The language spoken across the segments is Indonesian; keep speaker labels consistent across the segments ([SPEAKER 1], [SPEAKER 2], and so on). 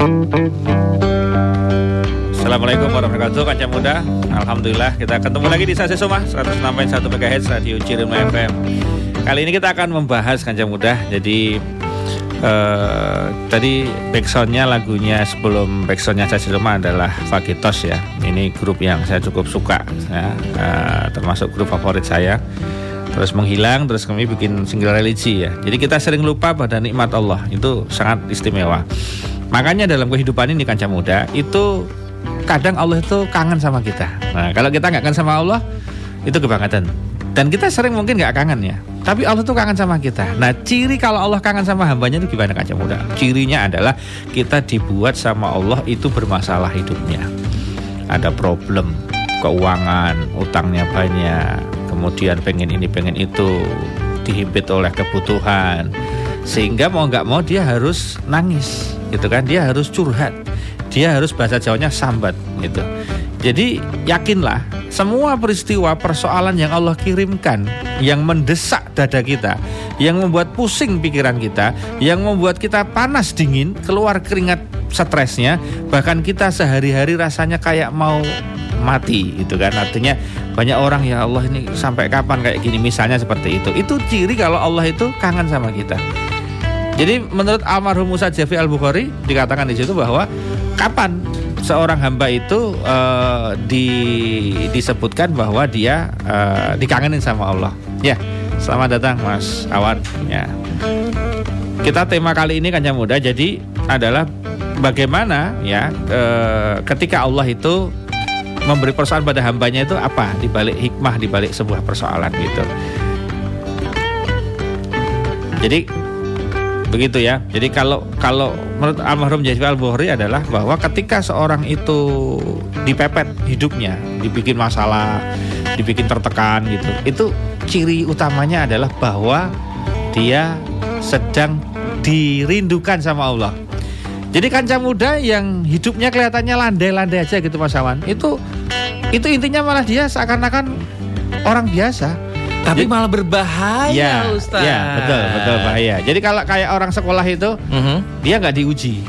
[SPEAKER 1] Assalamualaikum warahmatullahi wabarakatuh Kaca Muda. Alhamdulillah kita ketemu lagi di Sase Soma 106.1 MHz Radio Cirema FM Kali ini kita akan membahas Kaca Muda Jadi uh, Tadi backsoundnya lagunya sebelum backsoundnya Sase Soma adalah Fagitos ya. Ini grup yang saya cukup suka ya, uh, Termasuk grup favorit saya. Terus menghilang terus kami bikin single religi ya. Jadi kita sering lupa pada nikmat Allah itu sangat istimewa makanya dalam kehidupan ini kancah muda itu kadang Allah itu kangen sama kita. Nah kalau kita nggak kangen sama Allah itu kebangetan. Dan kita sering mungkin nggak kangen ya. Tapi Allah tuh kangen sama kita. Nah ciri kalau Allah kangen sama hambanya itu gimana kancah muda? Cirinya adalah kita dibuat sama Allah itu bermasalah hidupnya. Ada problem keuangan utangnya banyak kemudian pengen ini pengen itu dihimpit oleh kebutuhan sehingga mau nggak mau dia harus nangis gitu kan? Dia harus curhat. Dia harus bahasa Jawanya sambat gitu. Jadi yakinlah semua peristiwa persoalan yang Allah kirimkan yang mendesak dada kita yang membuat pusing pikiran kita yang membuat kita panas dingin keluar keringat stresnya bahkan kita sehari-hari rasanya kayak mau mati gitu kan. Artinya banyak orang ya Allah ini sampai kapan kayak gini? Misalnya seperti itu. Itu ciri kalau Allah itu kangen sama kita. Jadi menurut almarhum Musa Jafi Al Bukhari dikatakan di situ bahwa kapan seorang hamba itu uh, di, disebutkan bahwa dia uh, dikangenin sama Allah. Ya selamat datang Mas Awan ya. Kita tema kali ini kan muda jadi adalah bagaimana ya uh, ketika Allah itu memberi persoalan pada hambanya itu apa di balik hikmah di balik sebuah persoalan gitu. Jadi begitu ya. Jadi kalau kalau menurut almarhum Jasmine Al Bukhari adalah bahwa ketika seorang itu dipepet hidupnya, dibikin masalah, dibikin tertekan gitu, itu ciri utamanya adalah bahwa dia sedang dirindukan sama Allah. Jadi kancah muda yang hidupnya kelihatannya landai-landai aja gitu Mas Awan, itu itu intinya malah dia seakan-akan orang biasa.
[SPEAKER 2] Tapi Jadi, malah berbahaya,
[SPEAKER 1] ya, Ustaz. Ya, betul, betul bahaya. Jadi kalau kayak orang sekolah itu, uh mhm. -huh. dia nggak diuji.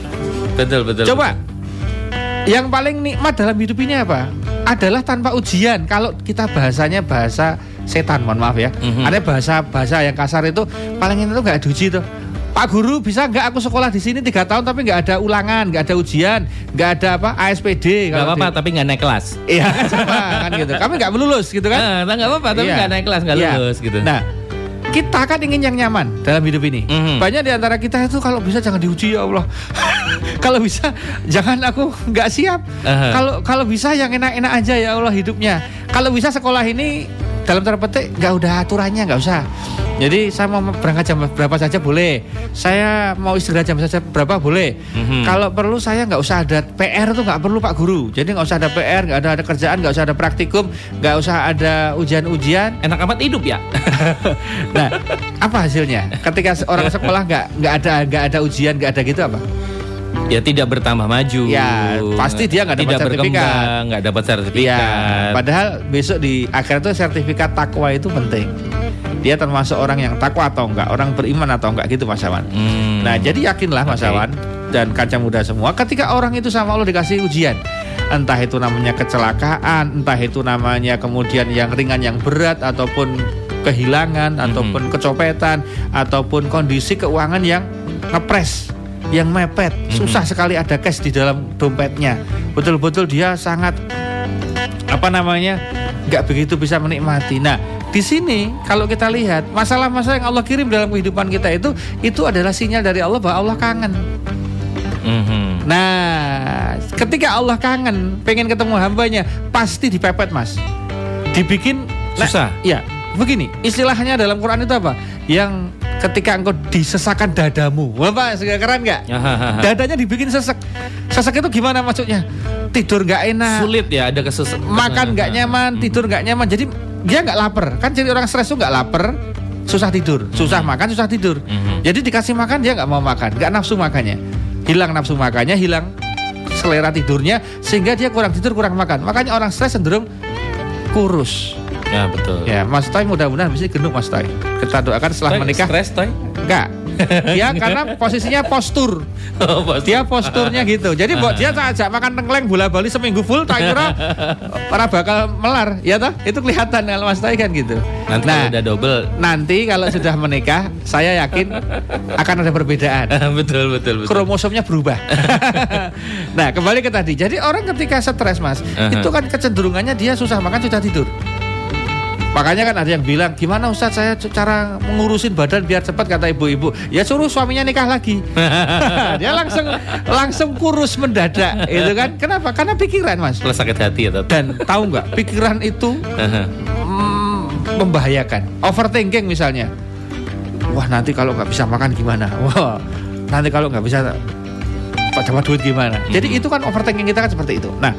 [SPEAKER 2] Betul, betul.
[SPEAKER 1] Coba,
[SPEAKER 2] betul.
[SPEAKER 1] yang paling nikmat dalam hidup ini apa? Adalah tanpa ujian. Kalau kita bahasanya bahasa setan, mohon maaf ya. Mhm. -huh. Ada bahasa bahasa yang kasar itu paling itu nggak diuji tuh. Pak Guru bisa nggak aku sekolah di sini tiga tahun tapi nggak ada ulangan, nggak ada ujian, nggak ada apa ASPD.
[SPEAKER 2] Nggak apa-apa tapi nggak naik kelas.
[SPEAKER 1] Iya, kan gitu. Kami nggak lulus gitu kan?
[SPEAKER 2] Nah, nggak apa-apa tapi iya. nggak iya. naik kelas nggak iya. lulus gitu.
[SPEAKER 1] Nah, kita kan ingin yang nyaman dalam hidup ini. Mm -hmm. Banyak di antara kita itu kalau bisa jangan diuji ya Allah. kalau bisa jangan aku nggak siap. Kalau uh -huh. kalau bisa yang enak-enak aja ya Allah hidupnya. Kalau bisa sekolah ini dalam tanda petik nggak udah aturannya nggak usah jadi saya mau berangkat jam berapa saja boleh saya mau istirahat jam saja berapa boleh mm-hmm. kalau perlu saya nggak usah ada PR tuh nggak perlu Pak Guru jadi nggak usah ada PR nggak ada ada kerjaan nggak usah ada praktikum nggak usah ada ujian-ujian
[SPEAKER 2] enak amat hidup ya
[SPEAKER 1] nah apa hasilnya ketika orang sekolah nggak nggak ada nggak ada ujian nggak ada gitu apa
[SPEAKER 2] ya tidak bertambah maju.
[SPEAKER 1] Ya, pasti dia nggak dapat sertifikat.
[SPEAKER 2] nggak dapat sertifikat. Ya,
[SPEAKER 1] padahal besok di akhir itu sertifikat takwa itu penting. Dia termasuk orang yang takwa atau enggak, orang beriman atau enggak gitu Mas Awan. Hmm. Nah, jadi yakinlah Mas okay. Awan dan kaca muda semua ketika orang itu sama Allah dikasih ujian entah itu namanya kecelakaan, entah itu namanya kemudian yang ringan yang berat ataupun kehilangan -hmm. ataupun kecopetan ataupun kondisi keuangan yang ngepres yang mepet, hmm. susah sekali ada cash di dalam dompetnya. Betul-betul dia sangat apa namanya nggak begitu bisa menikmati. Nah, di sini kalau kita lihat masalah-masalah yang Allah kirim dalam kehidupan kita itu itu adalah sinyal dari Allah bahwa Allah kangen. Mm-hmm. Nah, ketika Allah kangen, pengen ketemu hambanya, pasti dipepet mas, dibikin
[SPEAKER 2] susah.
[SPEAKER 1] Nah, ya, begini istilahnya dalam Quran itu apa? Yang ketika engkau disesakan dadamu. Bapak, keren nggak? Dadanya dibikin sesek. Sesek itu gimana maksudnya? Tidur nggak enak.
[SPEAKER 2] Sulit ya, ada kesesek.
[SPEAKER 1] Makan nggak nyaman, tidur nggak nyaman. Jadi dia nggak lapar. Kan jadi orang stres tuh nggak lapar, susah tidur, susah makan, susah tidur. Mhm. Jadi dikasih makan dia nggak mau makan, nggak nafsu makannya. Hilang nafsu makannya, hilang selera tidurnya, sehingga dia kurang tidur, kurang makan. Makanya orang stres cenderung kurus.
[SPEAKER 2] Ya betul.
[SPEAKER 1] Ya Mas Toy mudah-mudahan bisa gendut Mas Toy. Kita doakan setelah Toy, menikah.
[SPEAKER 2] Stres Toy?
[SPEAKER 1] Enggak. Dia karena posisinya postur.
[SPEAKER 2] Oh.
[SPEAKER 1] Dia posturnya gitu. Jadi buat dia tak ajak makan tengkleng bola bali seminggu full tak kira para bakal melar, ya toh? Itu kelihatan kalau Mas Tai kan gitu.
[SPEAKER 2] Nanti
[SPEAKER 1] nah,
[SPEAKER 2] udah double.
[SPEAKER 1] nanti kalau sudah menikah, saya yakin akan ada perbedaan.
[SPEAKER 2] betul betul betul.
[SPEAKER 1] Kromosomnya berubah. nah, kembali ke tadi. Jadi orang ketika stres, Mas,
[SPEAKER 2] Aha.
[SPEAKER 1] itu kan kecenderungannya dia susah makan, susah tidur. Makanya kan ada yang bilang, gimana Ustadz saya cara mengurusin badan biar cepat kata ibu-ibu. Ya suruh suaminya nikah lagi. dia langsung langsung kurus mendadak, itu kan? Kenapa? Karena pikiran, Mas.
[SPEAKER 2] Plus sakit hati ya, Tat.
[SPEAKER 1] Dan tahu nggak, pikiran itu mm, membahayakan. Overthinking misalnya. Wah nanti kalau nggak bisa makan gimana? Wah nanti kalau nggak bisa Pak dapat duit gimana? Jadi itu kan overthinking kita kan seperti itu. Nah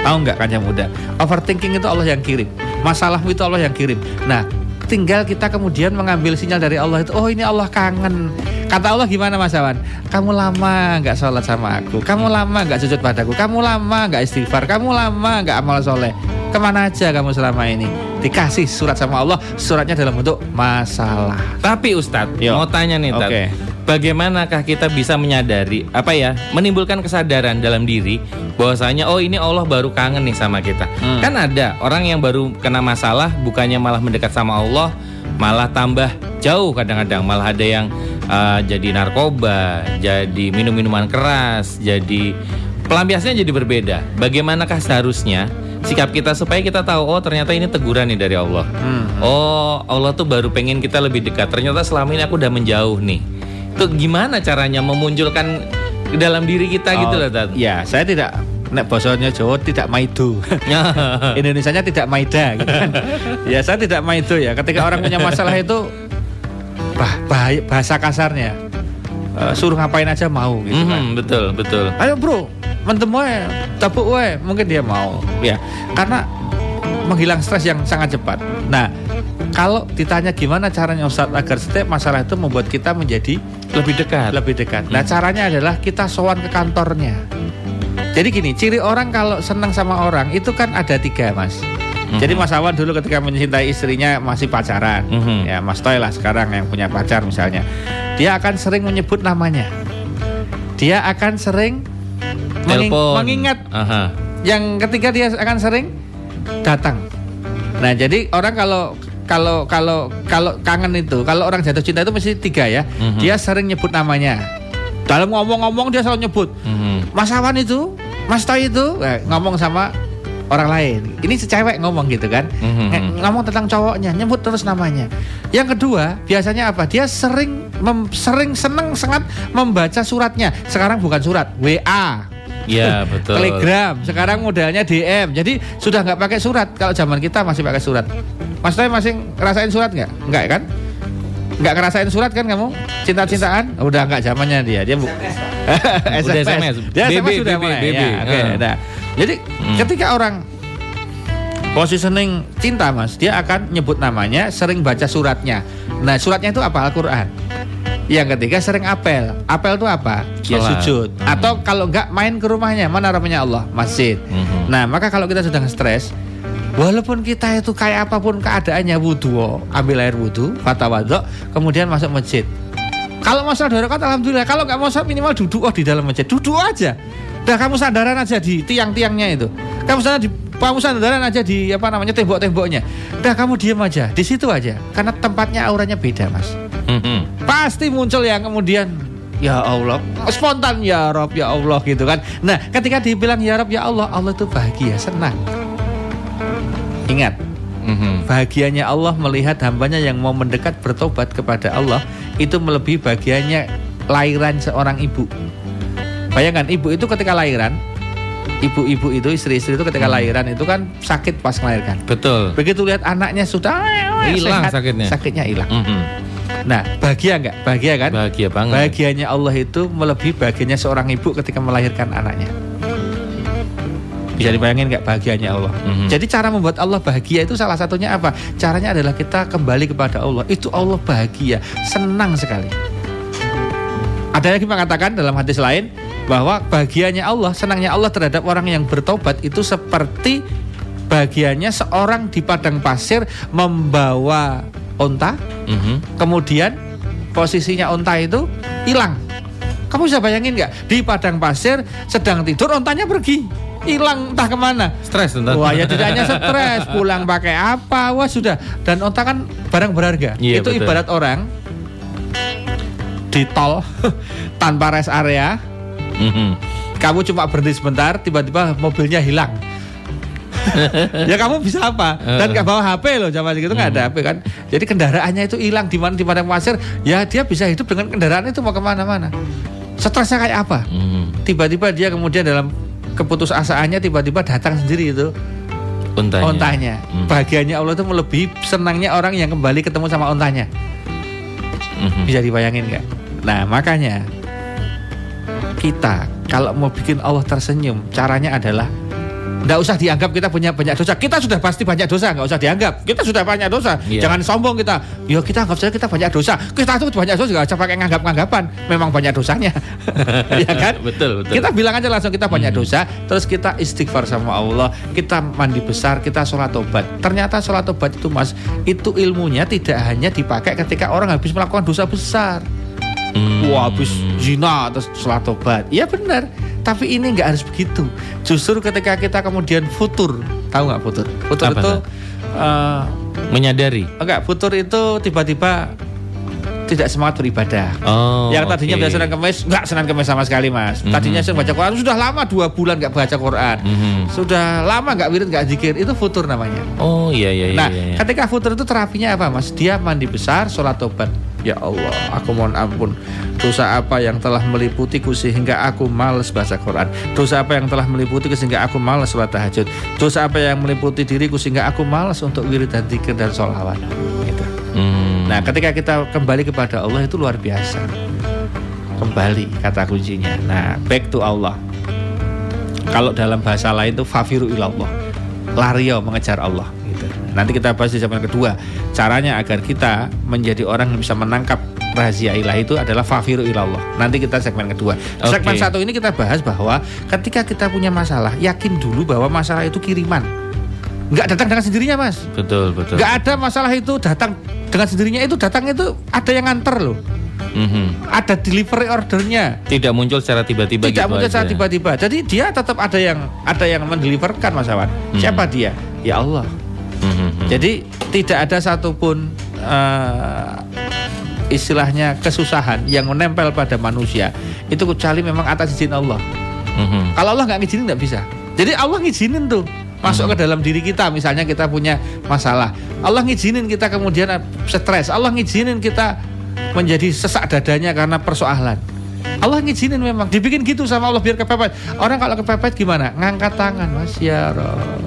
[SPEAKER 1] tahu nggak kan yang muda? Overthinking itu Allah yang kirim. Masalahmu itu Allah yang kirim. Nah tinggal kita kemudian mengambil sinyal dari Allah itu. Oh ini Allah kangen. Kata Allah gimana Mas Awan? Kamu lama nggak sholat sama aku. Kamu lama nggak sujud padaku. Kamu lama nggak istighfar. Kamu lama nggak amal soleh. Ke mana aja kamu selama ini? Dikasih surat sama Allah. Suratnya dalam bentuk masalah.
[SPEAKER 2] Tapi Ustadz,
[SPEAKER 1] Yo.
[SPEAKER 2] mau tanya nih, Tat.
[SPEAKER 1] Oke.
[SPEAKER 2] Bagaimanakah kita bisa menyadari apa ya, menimbulkan kesadaran dalam diri bahwasanya oh ini Allah baru kangen nih sama kita.
[SPEAKER 1] Hmm.
[SPEAKER 2] Kan ada orang yang baru kena masalah bukannya malah mendekat sama Allah, malah tambah jauh kadang-kadang malah ada yang uh, jadi narkoba, jadi minum-minuman keras, jadi pelampiasnya jadi berbeda. Bagaimanakah seharusnya sikap kita supaya kita tahu oh ternyata ini teguran nih dari Allah.
[SPEAKER 1] Hmm.
[SPEAKER 2] Oh, Allah tuh baru pengen kita lebih dekat. Ternyata selama ini aku udah menjauh nih. Itu gimana caranya memunculkan ke dalam diri kita gitu loh, Tat?
[SPEAKER 1] Ya, saya tidak nek bosonnya Jawa tidak maido. Indonesianya tidak maida gitu kan. ya saya tidak maido ya. Ketika orang punya masalah itu bah, bahaya- bahasa kasarnya eh, suruh ngapain aja mau gitu kan.
[SPEAKER 2] Mhm, betul, betul.
[SPEAKER 1] Ayo bro, mentem wae, tepuk wae, mungkin dia mau. Ya, karena menghilang stres yang sangat cepat. Nah, kalau ditanya gimana caranya Ustadz agar setiap masalah itu membuat kita menjadi
[SPEAKER 2] Lebih dekat.
[SPEAKER 1] lebih dekat. Nah, caranya adalah kita sowan ke kantornya. Jadi gini, ciri orang kalau senang sama orang itu kan ada tiga, Mas. Jadi Mas Awan dulu ketika mencintai istrinya masih pacaran,
[SPEAKER 2] Mhm.
[SPEAKER 1] ya Mas Toy lah sekarang yang punya pacar misalnya, dia akan sering menyebut namanya. Dia akan sering menging-
[SPEAKER 2] Telepon.
[SPEAKER 1] mengingat
[SPEAKER 2] Aha.
[SPEAKER 1] yang ketiga dia akan sering datang. Nah, jadi orang kalau kalau kalau kalau kangen itu, kalau orang jatuh cinta itu mesti tiga ya.
[SPEAKER 2] Mhm.
[SPEAKER 1] Dia sering nyebut namanya. Dalam ngomong-ngomong dia selalu nyebut
[SPEAKER 2] Mhm.
[SPEAKER 1] Mas Awan itu, Mas Toy itu eh, ngomong sama orang lain. Ini si cewek ngomong gitu kan.
[SPEAKER 2] Mhm.
[SPEAKER 1] Nge- ngomong tentang cowoknya, nyebut terus namanya. Yang kedua, biasanya apa? Dia sering mem- sering seneng sangat membaca suratnya. Sekarang bukan surat, WA.
[SPEAKER 2] Ya, betul.
[SPEAKER 1] Telegram, sekarang modelnya DM. Jadi sudah nggak pakai surat. Kalau zaman kita masih pakai surat. Mas Toy masih ngerasain surat nggak? Nggak kan? Nggak ngerasain surat kan kamu? Cinta-cintaan? Udah nggak zamannya dia. Dia bu
[SPEAKER 2] Udah SMS.
[SPEAKER 1] Dia
[SPEAKER 2] BB,
[SPEAKER 1] SMS sudah
[SPEAKER 2] BB,
[SPEAKER 1] mulai.
[SPEAKER 2] BB.
[SPEAKER 1] Ya, oke.
[SPEAKER 2] Ah.
[SPEAKER 1] Nah, jadi
[SPEAKER 2] Hmm.
[SPEAKER 1] ketika orang positioning cinta mas, dia akan nyebut namanya, sering baca suratnya. Nah suratnya itu apa? Al-Quran. Yang ketiga sering apel. Apel itu apa? Ya sujud.
[SPEAKER 2] Hmm.
[SPEAKER 1] Atau kalau enggak main ke rumahnya, mana rumahnya Allah? Masjid.
[SPEAKER 2] Mhm.
[SPEAKER 1] Nah maka kalau kita sedang stres, walaupun kita itu kayak apa pun keadaannya wudhu, ambil air wudhu, fatawadok, kemudian masuk masjid. Kalau masalah darurat alhamdulillah, kalau nggak mau sholat minimal duduk oh di dalam masjid, duduk aja. Dah kamu sandaran aja di tiang-tiangnya itu. Kamu sana di kamu sandaran aja di apa namanya tembok-temboknya. Dah kamu diem aja di situ aja. Karena tempatnya auranya beda, Mas.
[SPEAKER 2] Mhm.
[SPEAKER 1] Pasti muncul yang kemudian Ya Allah, spontan ya Rob ya Allah gitu kan. Nah, ketika dibilang ya Rob ya Allah, Allah itu bahagia, senang. Ingat,
[SPEAKER 2] Mhm.
[SPEAKER 1] bahagianya Allah melihat hambanya yang mau mendekat bertobat kepada Allah itu melebihi bahagianya lahiran seorang ibu. Bayangkan ibu itu ketika lahiran, ibu-ibu itu istri-istri itu ketika lahiran itu kan sakit pas melahirkan.
[SPEAKER 2] Betul.
[SPEAKER 1] Begitu lihat anaknya sudah
[SPEAKER 2] Hilang sakitnya.
[SPEAKER 1] sakitnya hilang.
[SPEAKER 2] Mhm.
[SPEAKER 1] Nah, bahagia nggak? Bahagia kan?
[SPEAKER 2] Bahagia banget.
[SPEAKER 1] Bahagianya Allah itu melebihi bahagianya seorang ibu ketika melahirkan anaknya. Bisa dibayangin nggak bahagianya Allah?
[SPEAKER 2] Mhm.
[SPEAKER 1] Jadi cara membuat Allah bahagia itu salah satunya apa? Caranya adalah kita kembali kepada Allah. Itu Allah bahagia, senang sekali. Ada lagi mengatakan dalam hadis lain bahwa bahagianya Allah, senangnya Allah terhadap orang yang bertobat itu seperti bahagianya seorang di padang pasir membawa onta,
[SPEAKER 2] Mhm.
[SPEAKER 1] kemudian posisinya onta itu hilang. Kamu bisa bayangin nggak di padang pasir sedang tidur ontanya pergi hilang entah ke mana.
[SPEAKER 2] Stres tentu.
[SPEAKER 1] Wah ya tidak hanya stres, pulang pakai apa, wah sudah. Dan onta kan barang berharga.
[SPEAKER 2] Iya,
[SPEAKER 1] itu
[SPEAKER 2] betul.
[SPEAKER 1] ibarat orang di tol tanpa rest area,
[SPEAKER 2] Mhm.
[SPEAKER 1] kamu cuma berhenti sebentar, tiba-tiba mobilnya hilang. ya kamu bisa apa? Dan nggak bawa HP loh zaman itu nggak ada HP kan. Jadi kendaraannya itu hilang di mana di padang pasir. Ya dia bisa hidup dengan kendaraan itu mau ke mana-mana. Stresnya kayak apa?
[SPEAKER 2] Mhm.
[SPEAKER 1] Tiba-tiba dia kemudian dalam keputusasaannya tiba-tiba datang sendiri itu
[SPEAKER 2] Ontanya.
[SPEAKER 1] ontanya.
[SPEAKER 2] Hmm.
[SPEAKER 1] Bahagianya Allah itu melebihi senangnya orang yang kembali ketemu sama ontanya.
[SPEAKER 2] Mhm.
[SPEAKER 1] Bisa dibayangin nggak? Nah makanya kita kalau mau bikin Allah tersenyum, caranya adalah nggak usah dianggap kita punya banyak dosa. Kita sudah pasti banyak dosa, nggak usah dianggap. Kita sudah banyak dosa.
[SPEAKER 2] Iya.
[SPEAKER 1] Jangan sombong kita. Ya kita anggap saja kita banyak dosa. Kita tuh banyak dosa nggak usah pakai nganggap-nganggapan. Memang banyak dosanya, ya kan?
[SPEAKER 2] Betul, betul.
[SPEAKER 1] Kita bilang aja langsung kita banyak
[SPEAKER 2] Hmm.
[SPEAKER 1] dosa, terus kita istighfar sama Allah, kita mandi besar, kita sholat tobat. Ternyata sholat tobat itu mas, itu ilmunya tidak hanya dipakai ketika orang habis melakukan dosa besar.
[SPEAKER 2] Hmm.
[SPEAKER 1] Wah habis zina terus sholat tobat. Ya benar, tapi ini nggak harus begitu. Justru ketika kita kemudian futur, tahu nggak futur? Futur
[SPEAKER 2] Apa
[SPEAKER 1] itu eh,
[SPEAKER 2] Menyadari.
[SPEAKER 1] enggak futur itu tiba-tiba tidak semangat beribadah.
[SPEAKER 2] Oh.
[SPEAKER 1] yang tadinya biasa Senin Kemis, nggak Senin Kemis sama sekali mas.
[SPEAKER 2] Mhm.
[SPEAKER 1] Tadinya sering baca Quran, sudah lama dua bulan nggak baca Quran.
[SPEAKER 2] Mhm.
[SPEAKER 1] Sudah lama nggak wirid, nggak zikir, itu futur namanya.
[SPEAKER 2] Oh iya iya iya.
[SPEAKER 1] Nah,
[SPEAKER 2] iya, iya.
[SPEAKER 1] ketika futur itu terapinya apa mas? Dia mandi besar, sholat tobat. Ya Allah, aku mohon ampun. Dosa apa yang telah meliputiku sehingga aku males baca Quran? Dosa apa yang telah meliputiku sehingga aku males sholat tahajud? Dosa apa yang meliputi diriku sehingga aku males untuk wirid dan zikir dan sholawat? Gitu.
[SPEAKER 2] Hmm.
[SPEAKER 1] Nah, ketika kita kembali kepada Allah itu luar biasa. Kembali kata kuncinya. Nah, back to Allah. Kalau dalam bahasa lain itu fafiru ilallah. Lario mengejar Allah. Nanti kita bahas di zaman kedua. Caranya agar kita menjadi orang yang bisa menangkap rahasia ilahi itu adalah fafiru ilallah. Nanti kita segmen kedua. Segmen
[SPEAKER 2] Oke.
[SPEAKER 1] satu ini kita bahas bahwa ketika kita punya masalah, yakin dulu bahwa masalah itu kiriman. Nggak datang dengan sendirinya, Mas.
[SPEAKER 2] betul betul.
[SPEAKER 1] Nggak ada masalah itu datang dengan sendirinya itu datang itu ada yang nganter loh.
[SPEAKER 2] Mhm.
[SPEAKER 1] Ada delivery ordernya.
[SPEAKER 2] Tidak muncul secara tiba-tiba
[SPEAKER 1] Tidak
[SPEAKER 2] gitu
[SPEAKER 1] muncul
[SPEAKER 2] aja.
[SPEAKER 1] saat tiba-tiba. Jadi dia tetap ada yang ada yang mendeliverkan Mas Awan.
[SPEAKER 2] Hmm.
[SPEAKER 1] Siapa dia? Ya Allah.
[SPEAKER 2] Mhm.
[SPEAKER 1] Jadi tidak ada satupun eh, istilahnya kesusahan yang menempel pada manusia itu kecuali memang atas izin Allah.
[SPEAKER 2] Mhm.
[SPEAKER 1] Kalau Allah nggak ngizinin nggak bisa. Jadi Allah ngizinin tuh masuk ke dalam diri kita. Misalnya kita punya masalah, Allah ngizinin kita kemudian stres. Allah ngizinin kita menjadi sesak dadanya karena persoalan. Allah ngizinin memang dibikin gitu sama Allah biar kepepet. Orang kalau kepepet gimana? Ngangkat tangan, Mas ya Rob.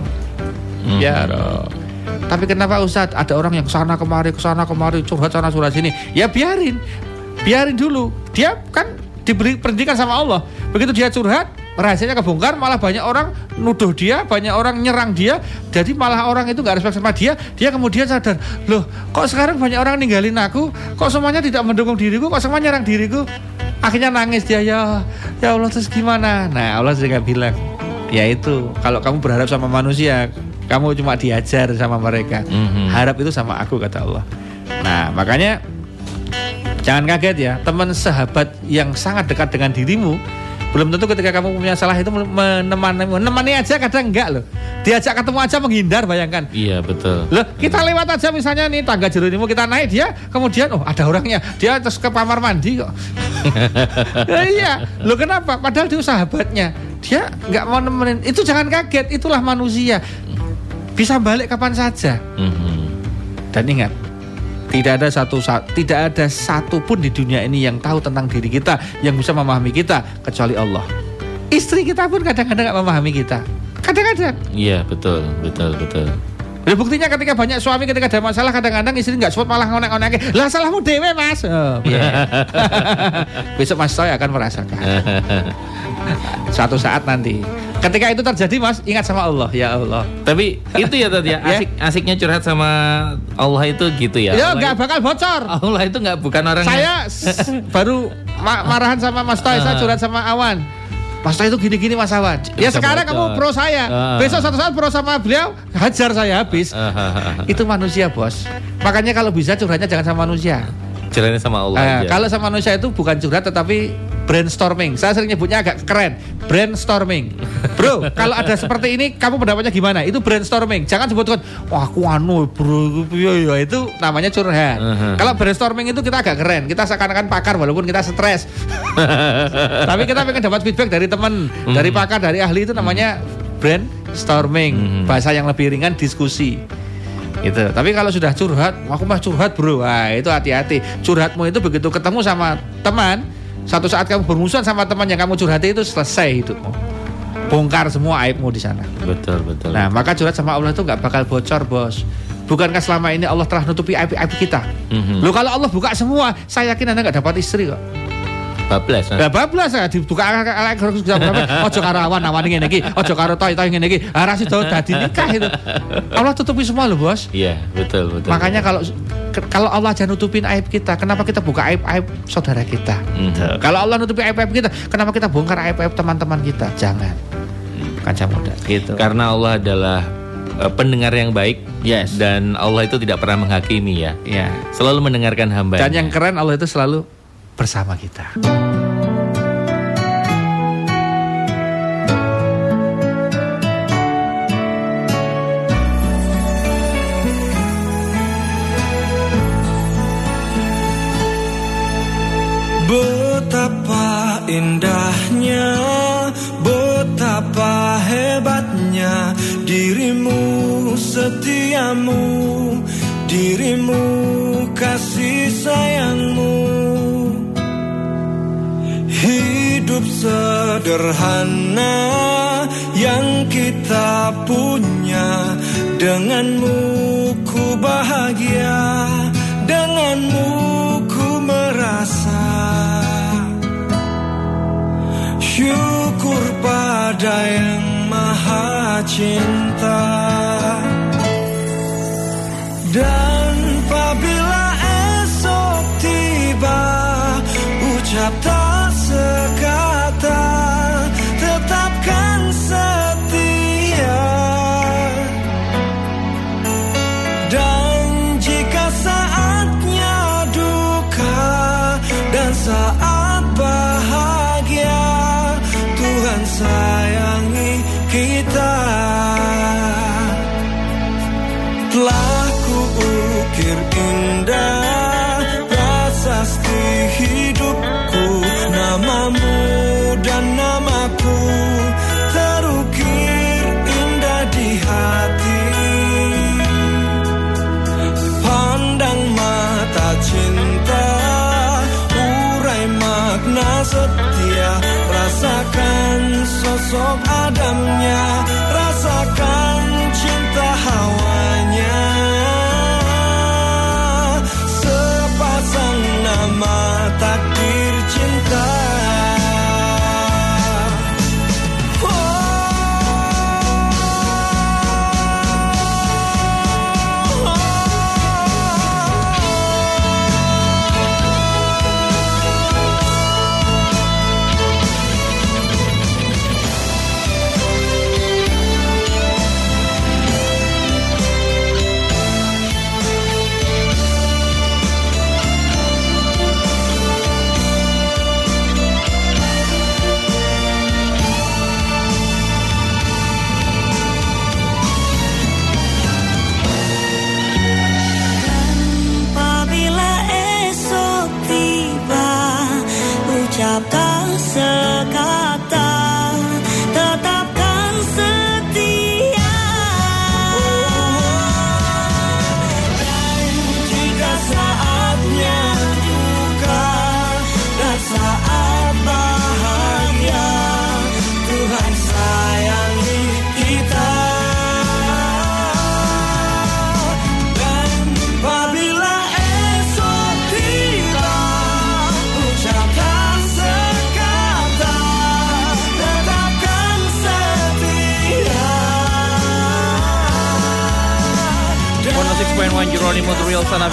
[SPEAKER 2] Mhm.
[SPEAKER 1] Ya Rob. Tapi kenapa Ustadz ada orang yang ke sana kemari ke sana kemari curhat sana curhat sini? Ya biarin, biarin dulu. Dia kan diberi pendidikan sama Allah. Begitu dia curhat, rahasianya kebongkar, malah banyak orang nuduh dia, banyak orang nyerang dia. Jadi malah orang itu nggak respect sama dia. Dia kemudian sadar, loh, kok sekarang banyak orang ninggalin aku? Kok semuanya tidak mendukung diriku? Kok semua nyerang diriku? Akhirnya nangis dia ya, ya Allah terus gimana? Nah Allah juga bilang, ya itu kalau kamu berharap sama manusia, kamu cuma diajar sama mereka.
[SPEAKER 2] Mhm.
[SPEAKER 1] Harap itu sama aku kata Allah. Nah makanya jangan kaget ya teman sahabat yang sangat dekat dengan dirimu belum tentu ketika kamu punya salah itu menemani menemani aja kadang enggak loh diajak ketemu aja menghindar bayangkan
[SPEAKER 2] Iya betul.
[SPEAKER 1] Loh, kita lewat aja misalnya nih tangga Jeronimo kita naik dia kemudian oh ada orangnya dia terus ke kamar mandi kok. Ya, iya, lo kenapa? Padahal dia sahabatnya. Dia nggak mau nemenin. Itu jangan kaget, itulah manusia. Bisa balik kapan saja.
[SPEAKER 2] Mhm.
[SPEAKER 1] Dan ingat, tidak ada satu sa- tidak ada satu pun di dunia ini yang tahu tentang diri kita, yang bisa memahami kita kecuali Allah. Istri kita pun kadang-kadang nggak memahami kita. Kadang-kadang.
[SPEAKER 2] Iya betul betul betul.
[SPEAKER 1] Ya buktinya ketika banyak suami ketika ada masalah kadang-kadang istri nggak support malah ngonek-ngonek lah salahmu dewe mas. Oh, bener. besok mas saya akan merasakan. Suatu saat nanti. Ketika itu terjadi mas ingat sama Allah. Ya Allah.
[SPEAKER 2] Tapi itu ya tadi ya.
[SPEAKER 1] Ya.
[SPEAKER 2] asik asiknya curhat sama Allah itu gitu ya.
[SPEAKER 1] ya nggak bakal bocor.
[SPEAKER 2] Allah itu nggak bukan orang
[SPEAKER 1] saya baru ma- marahan sama Mas Toy saya curhat sama Awan Mas itu gini-gini Mas Awan ya sekarang
[SPEAKER 2] bocor.
[SPEAKER 1] kamu pro saya
[SPEAKER 2] Ah.
[SPEAKER 1] besok suatu saat pro sama beliau hajar saya habis
[SPEAKER 2] Ah, ah,
[SPEAKER 1] itu manusia bos makanya kalau bisa curhatnya jangan sama manusia
[SPEAKER 2] Curhatnya sama Allah
[SPEAKER 1] Eh,
[SPEAKER 2] aja.
[SPEAKER 1] kalau sama manusia itu bukan curhat tetapi brainstorming. Saya sering nyebutnya agak keren. Brainstorming. Bro, kalau ada seperti ini kamu pendapatnya gimana? Itu brainstorming. Jangan sebutkan wah aku anu bro iya, iya." itu namanya curhat.
[SPEAKER 2] Mhm.
[SPEAKER 1] Kalau brainstorming itu kita agak keren. Kita seakan-akan pakar walaupun kita stres. Tapi kita pengen dapat feedback dari teman, dari pakar, dari ahli itu namanya brainstorming.
[SPEAKER 2] Mhm.
[SPEAKER 1] Bahasa yang lebih ringan diskusi. Gitu. Tapi kalau sudah curhat, aku mah curhat bro. Wah itu hati-hati. Curhatmu itu begitu ketemu sama teman, satu saat kamu bermusuhan sama teman yang kamu curhati itu selesai hidupmu. Bongkar semua aibmu di sana.
[SPEAKER 2] betul betul.
[SPEAKER 1] Nah maka curhat sama Allah itu nggak bakal bocor bos. Bukankah selama ini Allah telah nutupi aib-aib kita?
[SPEAKER 2] Mhm.
[SPEAKER 1] Loh kalau Allah buka semua, saya yakin anda nggak dapat istri kok.
[SPEAKER 2] Bablas.
[SPEAKER 1] Lah bablas ya dibuka elek terus ojo karo awan awan ngene iki, ojo karo toy toy ngene iki. Ah rasi dadi nikah itu. Allah tutupi semua loh, Bos.
[SPEAKER 2] Iya, betul betul.
[SPEAKER 1] Makanya kalau kalau Allah aja nutupin aib kita, kenapa kita buka aib-aib saudara kita?
[SPEAKER 2] Mhm.
[SPEAKER 1] Kalau Allah nutupi aib-aib kita, kenapa kita bongkar aib-aib teman-teman kita? Jangan. Kaca muda gitu.
[SPEAKER 2] Karena Allah adalah eh, pendengar yang baik
[SPEAKER 1] Yes.
[SPEAKER 2] dan Allah itu tidak pernah menghakimi ya.
[SPEAKER 1] Ya.
[SPEAKER 2] Selalu mendengarkan hamba.
[SPEAKER 1] Dan yang keren Allah itu selalu bersama kita.
[SPEAKER 3] Betapa indahnya, betapa hebatnya dirimu setiamu, dirimu kasih sayangmu. Hidup sederhana yang kita punya. Denganmu ku bahagia Denganmu ku merasa. Syukur pada yang maha cinta. Dan apabila esok tiba Ucap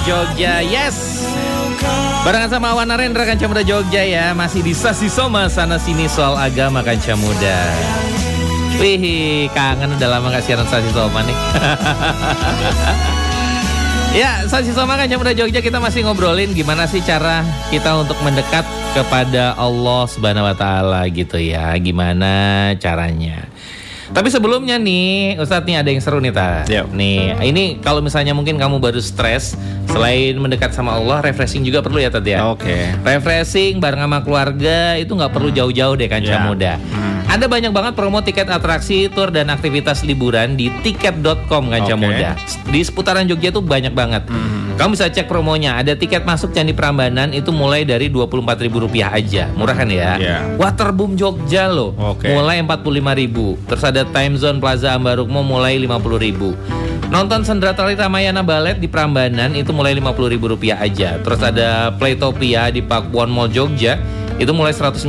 [SPEAKER 2] Jogja. Yes. Barengan sama Awan Narendra Kanca Muda Jogja ya Masih di Sasi Soma sana sini soal agama Kanca Muda Wih kangen udah lama gak siaran Sasi Soma nih Ya, Saksi Soma kan Muda Jogja kita masih ngobrolin gimana sih cara kita untuk mendekat kepada Allah Subhanahu wa taala gitu ya. Gimana caranya? Tapi sebelumnya nih, Ustadz nih ada yang seru nih ta.
[SPEAKER 1] Yuk.
[SPEAKER 2] Nih, ini kalau misalnya mungkin kamu baru stres, selain mendekat sama Allah, refreshing juga perlu ya tadi ya.
[SPEAKER 1] Oke.
[SPEAKER 2] Refreshing bareng sama keluarga itu nggak perlu jauh-jauh deh kanca
[SPEAKER 1] Ya.
[SPEAKER 2] muda. Ada banyak banget promo tiket atraksi, tour dan aktivitas liburan di tiket.com kanca
[SPEAKER 1] Oke.
[SPEAKER 2] muda. Di seputaran Jogja tuh banyak banget. Kamu bisa cek promonya. Ada tiket masuk Candi Prambanan itu mulai dari Rp24.000 aja. Murah kan ya?
[SPEAKER 1] Iya.
[SPEAKER 2] Waterboom Jogja loh.
[SPEAKER 1] Oke.
[SPEAKER 2] Mulai Rp45.000. Terus ada Time Zone Plaza Ambarukmo mulai Rp50.000. Nonton Sendra Tari Ramayana Ballet di Prambanan itu mulai Rp50.000 aja. Terus ada Playtopia di Pakuwon Mall Jogja itu mulai 115.000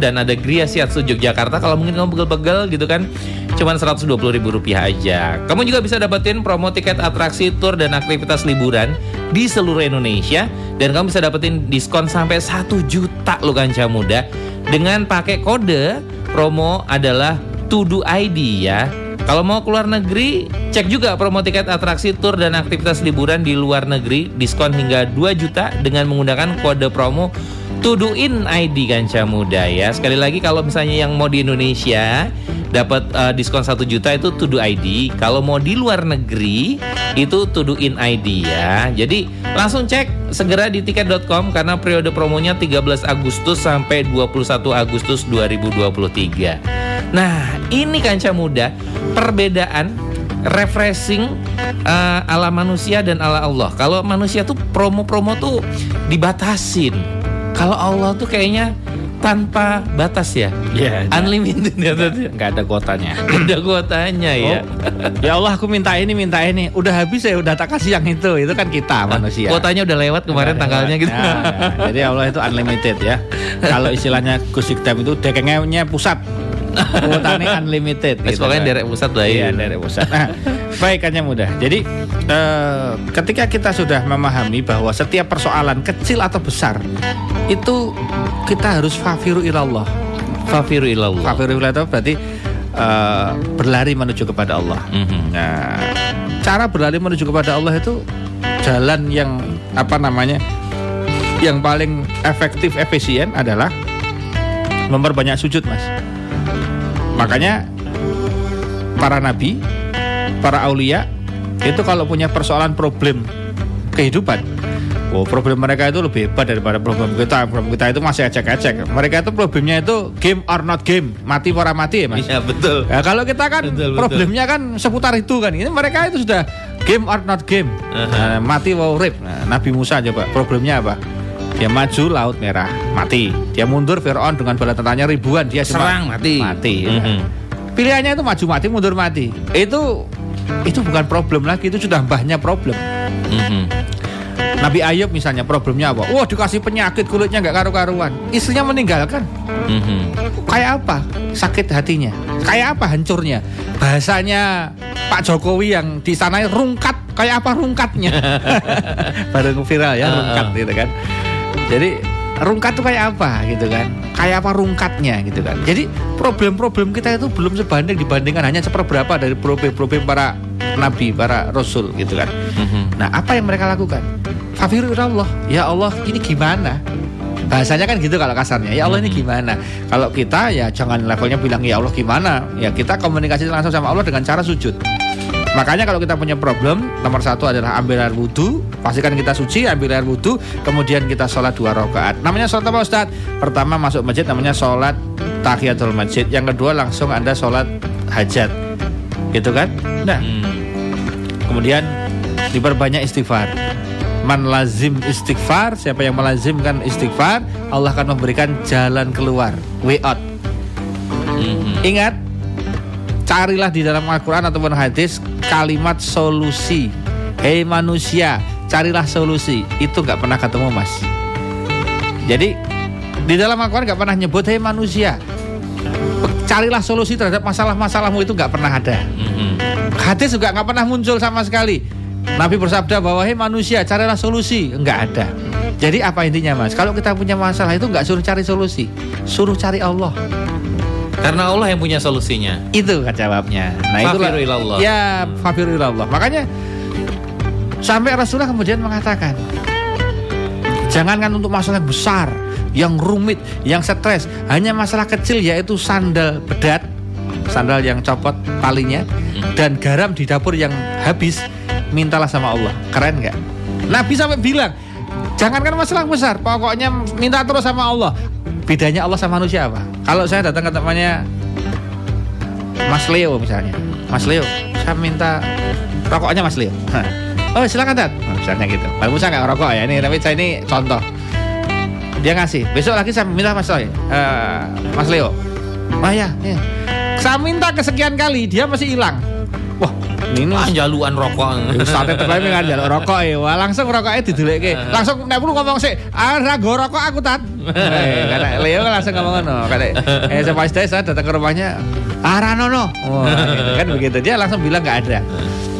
[SPEAKER 2] dan ada Gria Shiatsu Yogyakarta kalau mungkin kamu begel-begel gitu kan cuman 120.000 rupiah aja. Kamu juga bisa dapetin promo tiket atraksi, tour dan aktivitas liburan di seluruh Indonesia dan kamu bisa dapetin diskon sampai 1 juta lo kanca muda dengan pakai kode promo adalah Tudu ID ya. Kalau mau keluar negeri, cek juga promo tiket atraksi, tour dan aktivitas liburan di luar negeri diskon hingga 2 juta dengan menggunakan kode promo Tuduin ID Kanca Muda ya. Sekali lagi kalau misalnya yang mau di Indonesia dapat eh, diskon 1 juta itu Tudu ID. Kalau mau di luar negeri itu Tuduin ID ya. Jadi langsung cek segera di tiket.com karena periode promonya 13 Agustus sampai 21 Agustus 2023. Nah, ini Kanca Muda perbedaan refreshing eh, ala manusia dan ala Allah. Kalau manusia tuh promo-promo tuh dibatasin. Kalau Allah tuh kayaknya tanpa batas ya.
[SPEAKER 1] Iya.
[SPEAKER 2] Unlimited ya tadi.
[SPEAKER 1] Nggak ada kuotanya.
[SPEAKER 2] Ada kuotanya ya.
[SPEAKER 1] ya Allah aku minta ini minta ini udah habis ya udah tak kasih yang itu itu kan kita manusia
[SPEAKER 2] Kuotanya udah lewat kemarin
[SPEAKER 1] Udah
[SPEAKER 2] tanggalnya
[SPEAKER 1] lewat.
[SPEAKER 2] gitu.
[SPEAKER 1] Ya, ya. jadi Allah itu unlimited ya kalau istilahnya Gus Ikdam itu dekengnya pusat kuotanya unlimited gitu
[SPEAKER 2] pokoknya
[SPEAKER 1] kan.
[SPEAKER 2] derek pusat lah
[SPEAKER 1] Iya
[SPEAKER 2] ya.
[SPEAKER 1] dari pusat. Nah, baik hanya mudah. Jadi eh, ketika kita sudah memahami bahwa setiap persoalan kecil atau besar itu kita harus fafiru ilallah.
[SPEAKER 2] Fafiru ilallah.
[SPEAKER 1] Fafiru ilallah itu berarti eh, berlari menuju kepada Allah.
[SPEAKER 2] Mhm.
[SPEAKER 1] Nah, cara berlari menuju kepada Allah itu jalan yang apa namanya? Yang paling efektif efisien adalah memperbanyak sujud, Mas. Makanya para nabi, para aulia itu kalau punya persoalan problem kehidupan, oh problem mereka itu lebih hebat daripada problem kita. Problem kita itu masih ecek-ecek. Mereka itu problemnya itu game or not game, mati para mati ya, Mas.
[SPEAKER 2] Iya betul.
[SPEAKER 1] Ya, kalau kita kan
[SPEAKER 2] Betul, betul.
[SPEAKER 1] problemnya kan seputar itu kan. Ini mereka itu sudah game or not game.
[SPEAKER 2] Aha.
[SPEAKER 1] Nah, mati wow rip. Nah, Nabi Musa coba problemnya apa? Dia maju laut merah, mati. Dia mundur Firaun dengan bala tentaranya ribuan, dia cuma
[SPEAKER 2] Serang mati.
[SPEAKER 1] Mati. ya.
[SPEAKER 2] Mhm.
[SPEAKER 1] Pilihannya itu maju mati, mundur mati. Itu itu bukan problem lagi, itu sudah mbahnya problem.
[SPEAKER 2] Mhm.
[SPEAKER 1] Nabi Ayub misalnya problemnya apa? Wah dikasih penyakit kulitnya nggak karu-karuan, istrinya meninggalkan.
[SPEAKER 2] Mhm.
[SPEAKER 1] Kayak apa sakit hatinya? Kayak apa hancurnya? Bahasanya Pak Jokowi yang di sana rungkat, kayak apa rungkatnya? Baru viral ya
[SPEAKER 2] Ah,
[SPEAKER 1] rungkat
[SPEAKER 2] ah.
[SPEAKER 1] gitu kan. Jadi rungkat tuh kayak apa gitu kan? Kayak apa rungkatnya gitu kan? Jadi problem-problem kita itu belum sebanding dibandingkan hanya seperberapa dari problem-problem para nabi, para rasul gitu kan.
[SPEAKER 2] Mhm.
[SPEAKER 1] Nah, apa yang mereka lakukan? Fafiru Allah. Ya Allah, ini gimana? Bahasanya kan gitu kalau kasarnya. Ya Allah ini gimana? Kalau kita ya jangan levelnya bilang ya Allah gimana? Ya kita komunikasi langsung sama Allah dengan cara sujud. Makanya kalau kita punya problem, nomor satu adalah ambil air wudhu, pastikan kita suci, ambil air wudhu, kemudian kita sholat dua rakaat. Namanya sholat apa Ustaz? Pertama masuk masjid namanya sholat tahiyatul masjid. Yang kedua langsung anda sholat hajat, gitu kan? Nah,
[SPEAKER 2] Hmm.
[SPEAKER 1] Kemudian diperbanyak istighfar. Man lazim istighfar, siapa yang melazimkan istighfar, Allah akan memberikan jalan keluar, way out.
[SPEAKER 2] Mhm.
[SPEAKER 1] Ingat, carilah di dalam Al-Quran ataupun hadis kalimat solusi. Hei manusia, carilah solusi. Itu nggak pernah ketemu mas. Jadi di dalam Al-Quran nggak pernah nyebut hei manusia. Carilah solusi terhadap masalah-masalahmu itu nggak pernah ada.
[SPEAKER 2] Mhm.
[SPEAKER 1] Hadis juga nggak pernah muncul sama sekali. Nabi bersabda bahwa hei manusia carilah solusi, nggak ada. Jadi apa intinya mas? Kalau kita punya masalah itu nggak suruh cari solusi, suruh cari Allah.
[SPEAKER 2] Karena Allah yang punya solusinya.
[SPEAKER 1] Itu kan jawabnya. Nah.
[SPEAKER 2] Fafiru ilallah.
[SPEAKER 1] Ya fafiru ilallah. Makanya Sampai Rasulullah kemudian mengatakan, jangankan untuk masalah yang besar, yang rumit, yang stres, hanya masalah kecil yaitu sandal bedat, sandal yang copot talinya, dan garam di dapur yang habis, mintalah sama Allah. Keren nggak? Nabi sampai bilang, jangankan masalah besar, pokoknya minta terus sama Allah. Bedanya Allah sama manusia apa? Kalau saya datang ke temannya Mas Leo misalnya, Mas Leo, saya minta rokoknya Mas Leo. Oh silakan Tat. Nah, misalnya gitu. Walaupun saya nggak ngerokok ya ini, tapi saya ini contoh. Dia ngasih. Besok lagi saya minta Mas Leo, eh, Mas Leo. Oh ya, ya. Saya minta kesekian kali, dia masih hilang. Wah, ini
[SPEAKER 2] Wah, jaluan rokok.
[SPEAKER 1] Sate terbaik nggak ada rokok ya. Wah, langsung rokoknya dideleke. Langsung nek perlu ngomong sih, "Ah, ra go rokok aku tat." Eh, kata Leo kan langsung ngomong ngono. Kata eh saya pas saya datang ke rumahnya, "Ah, ra nono." Wah, gitu kan begitu. Dia langsung bilang nggak ada.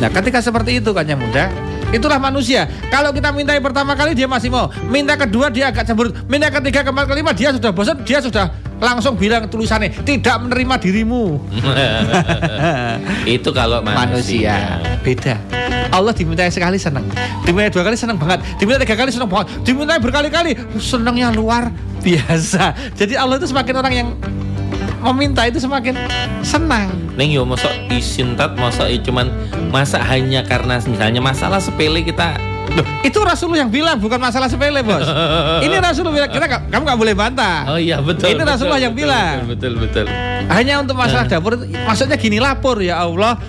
[SPEAKER 1] Nah, ketika seperti itu kan yang muda, Itulah manusia. Kalau kita minta yang pertama kali dia masih mau, minta kedua dia agak cemberut, minta ketiga keempat kelima dia sudah bosan, dia sudah langsung bilang tulisannya tidak menerima dirimu.
[SPEAKER 2] Itu kalau
[SPEAKER 1] manusia. Beda. Allah diminta sekali senang, diminta dua kali senang banget, diminta tiga kali senang banget, diminta berkali-kali senangnya luar biasa. Jadi Allah itu semakin orang yang meminta itu semakin senang.
[SPEAKER 2] Neng yo masa isin tat masa i cuman masa hanya karena misalnya masalah sepele kita
[SPEAKER 1] Loh, itu Rasulullah yang bilang bukan masalah sepele bos. Ini Rasulullah bilang kita kamu nggak boleh bantah.
[SPEAKER 2] Oh iya betul.
[SPEAKER 1] Ini
[SPEAKER 2] betul,
[SPEAKER 1] Rasulullah yang
[SPEAKER 2] betul,
[SPEAKER 1] bilang.
[SPEAKER 2] Betul betul. betul.
[SPEAKER 1] Hanya untuk masalah
[SPEAKER 2] Eh.
[SPEAKER 1] dapur, maksudnya gini lapor ya Allah.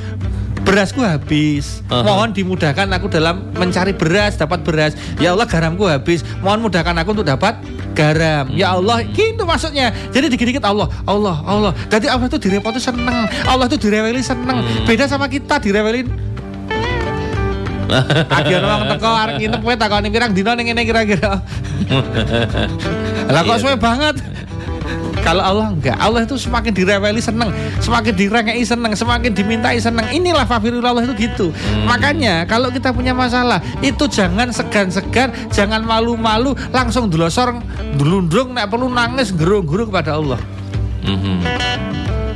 [SPEAKER 1] Berasku habis,
[SPEAKER 2] Uh-huh.
[SPEAKER 1] mohon dimudahkan aku dalam mencari beras, dapat beras. Ya Allah garamku habis, mohon mudahkan aku untuk dapat garam. Ya Allah, gitu maksudnya. Jadi dikit-dikit Allah, Allah, Allah. Jadi Allah itu direpot itu seneng, Allah itu direweli seneng.
[SPEAKER 2] Hmm.
[SPEAKER 1] Beda sama kita direwelin. Akhirnya orang teko arek nginep kowe takoni pirang dino ning ngene kira-kira. Lah kok suwe banget. Kalau Allah enggak, Allah itu semakin direweli seneng, semakin direngei seneng, semakin dimintai seneng. Inilah fafirul Allah itu gitu. Makanya kalau kita punya masalah, itu jangan segan-segan, jangan malu-malu, langsung dulosor, dulundrung, nek perlu nangis, gerung-gerung kepada Allah.
[SPEAKER 2] Mhm.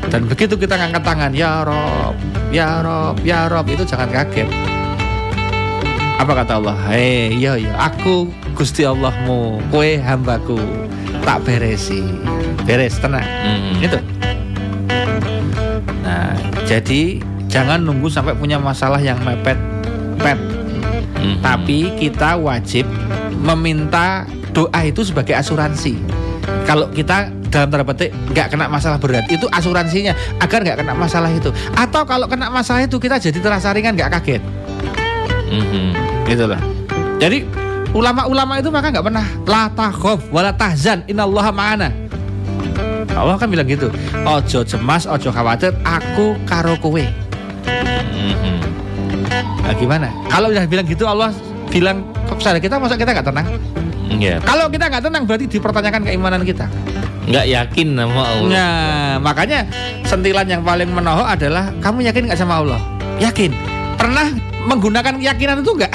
[SPEAKER 1] Dan begitu kita ngangkat tangan, ya Rob, ya Rob, ya Rob, itu jangan kaget. Apa kata Allah? Hei, iya iya, aku Gusti Allahmu, kue hambaku, tak beresi, beres tenang.
[SPEAKER 2] Mhm.
[SPEAKER 1] Itu. Nah, jadi jangan nunggu sampai punya masalah yang mepet, pet.
[SPEAKER 2] Mhm.
[SPEAKER 1] Tapi kita wajib meminta doa itu sebagai asuransi. Kalau kita dalam tanda petik nggak kena masalah berat, itu asuransinya agar nggak kena masalah itu. Atau kalau kena masalah itu kita jadi terasa ringan nggak kaget,
[SPEAKER 2] Mhm.
[SPEAKER 1] gitu loh. Jadi ulama-ulama itu maka nggak pernah la takhaf wala tahzan innallaha ma'ana. Allah kan bilang gitu. Ojo cemas, ojo khawatir, aku karo kowe.
[SPEAKER 2] Mhm.
[SPEAKER 1] Nah, gimana? Kalau udah bilang gitu Allah bilang kepada kita masa kita nggak tenang?
[SPEAKER 2] Iya.
[SPEAKER 1] Kalau kita nggak tenang berarti dipertanyakan keimanan kita.
[SPEAKER 2] Nggak yakin sama Allah.
[SPEAKER 1] Nah, makanya sentilan yang paling menohok adalah kamu yakin nggak sama Allah? Yakin. Pernah menggunakan keyakinan itu nggak?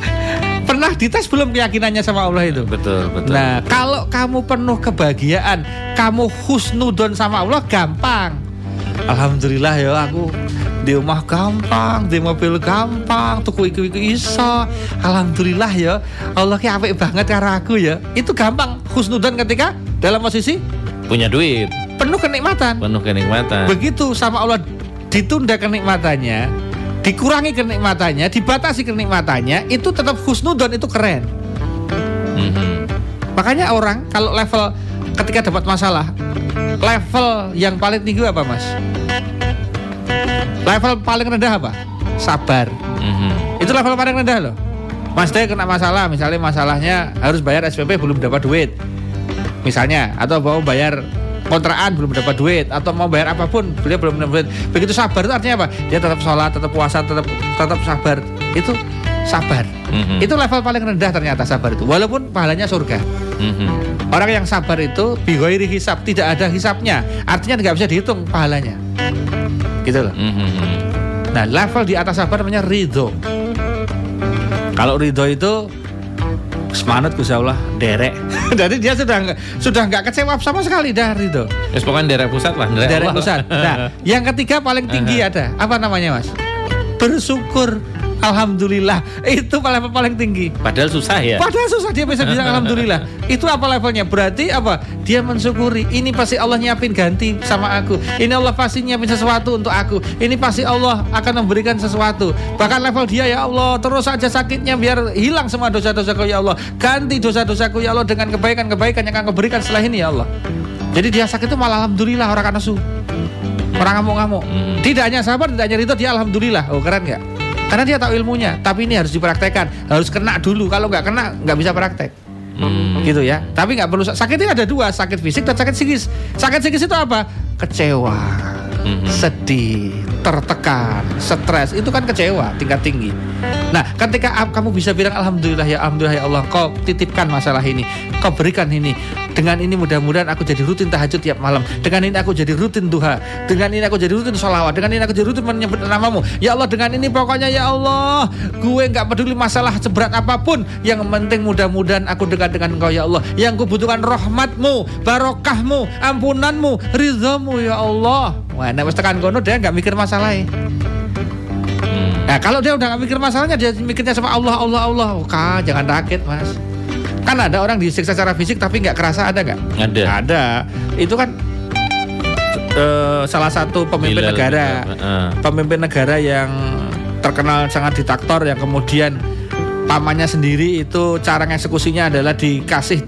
[SPEAKER 1] Pernah dites belum keyakinannya sama Allah itu?
[SPEAKER 2] Betul betul.
[SPEAKER 1] Nah, kalau kamu penuh kebahagiaan, kamu husnudon sama Allah gampang. Alhamdulillah ya aku di rumah gampang, di mobil gampang, tuku iku iku iso. Alhamdulillah ya. Allah ki apik banget karo aku ya. Itu gampang husnudon ketika dalam posisi
[SPEAKER 2] punya duit,
[SPEAKER 1] penuh kenikmatan.
[SPEAKER 2] penuh kenikmatan.
[SPEAKER 1] Begitu sama Allah ditunda kenikmatannya, dikurangi kenikmatannya, dibatasi kenikmatannya, itu tetap husnudon itu keren.
[SPEAKER 2] Mhm.
[SPEAKER 1] Makanya orang kalau level ketika dapat masalah, level yang paling tinggi apa mas? Level paling rendah apa? Sabar.
[SPEAKER 2] Mhm.
[SPEAKER 1] Itu level paling rendah loh. Mas Teh kena masalah, misalnya masalahnya harus bayar SPP belum dapat duit, misalnya, atau mau bayar kontrakan belum dapat duit, atau mau bayar apa pun beliau belum dapat duit. Begitu sabar itu artinya apa? Dia tetap sholat, tetap puasa, tetap tetap sabar. Itu sabar.
[SPEAKER 2] Mhm.
[SPEAKER 1] Itu level paling rendah ternyata sabar itu, walaupun pahalanya surga.
[SPEAKER 2] Mhm.
[SPEAKER 1] Orang yang sabar itu bigoiri hisap, tidak ada hisapnya. Artinya nggak bisa dihitung pahalanya. Gitu loh.
[SPEAKER 2] Mhm.
[SPEAKER 1] Nah, level di atas sabar namanya ridho. Kalau ridho itu semangat Gusti Allah derek. Jadi dia sudah sudah nggak kecewa sama sekali dah ridho.
[SPEAKER 2] Terus pokoknya daerah pusat lah,
[SPEAKER 1] Derek
[SPEAKER 2] Allah.
[SPEAKER 1] pusat. Nah, yang ketiga paling tinggi ada apa namanya Mas? Bersyukur. Alhamdulillah. Itu level paling tinggi.
[SPEAKER 2] Padahal susah ya.
[SPEAKER 1] Padahal susah dia bisa bilang alhamdulillah. Itu apa levelnya? Berarti apa? Dia mensyukuri. Ini pasti Allah nyiapin ganti sama aku. Ini Allah pasti nyiapin sesuatu untuk aku. Ini pasti Allah akan memberikan sesuatu. Bahkan level dia ya Allah, terus aja sakitnya biar hilang semua dosa-dosaku ya Allah. Ganti dosa-dosaku ya Allah dengan kebaikan-kebaikan yang akan kau berikan setelah ini ya Allah. Jadi dia sakit itu malah alhamdulillah orang su. Orang ngamuk-ngamuk.
[SPEAKER 2] Hmm.
[SPEAKER 1] Tidak hanya sabar, tidak hanya itu dia alhamdulillah. Oh keren nggak? Karena dia tahu ilmunya. Tapi ini harus dipraktekkan, harus kena dulu. Kalau nggak kena, nggak bisa praktek.
[SPEAKER 2] Hmm.
[SPEAKER 1] Gitu ya. Tapi nggak perlu sakitnya ada dua, sakit fisik dan sakit psikis. Sakit psikis itu apa? Kecewa,
[SPEAKER 2] Mhm.
[SPEAKER 1] sedih, tertekan, stres. Itu kan kecewa tingkat tinggi. Nah, ketika kamu bisa bilang alhamdulillah ya alhamdulillah ya Allah, kau titipkan masalah ini, kau berikan ini. Dengan ini mudah-mudahan aku jadi rutin tahajud tiap malam. Dengan ini aku jadi rutin duha. Dengan ini aku jadi rutin sholawat. Dengan ini aku jadi rutin menyebut namamu. Ya Allah, dengan ini pokoknya ya Allah, gue nggak peduli masalah seberat apa pun. Yang penting mudah-mudahan aku dekat dengan Engkau ya Allah. Yang kubutuhkan rahmatmu, barokahmu, ampunanmu, ridhamu ya Allah. Wah, nek wis tekan kono dia nggak mikir masalahnya.
[SPEAKER 2] Hmm.
[SPEAKER 1] Nah kalau dia udah gak mikir masalahnya dia mikirnya sama Allah Allah Allah oh, kak jangan rakit mas kan ada orang disiksa secara fisik tapi nggak kerasa ada nggak
[SPEAKER 2] Ada.
[SPEAKER 1] ada itu kan eh, salah satu pemimpin
[SPEAKER 2] Bilal
[SPEAKER 1] negara
[SPEAKER 2] heeh.
[SPEAKER 1] pemimpin negara yang terkenal sangat diktator yang kemudian pamannya sendiri itu cara eksekusinya adalah dikasih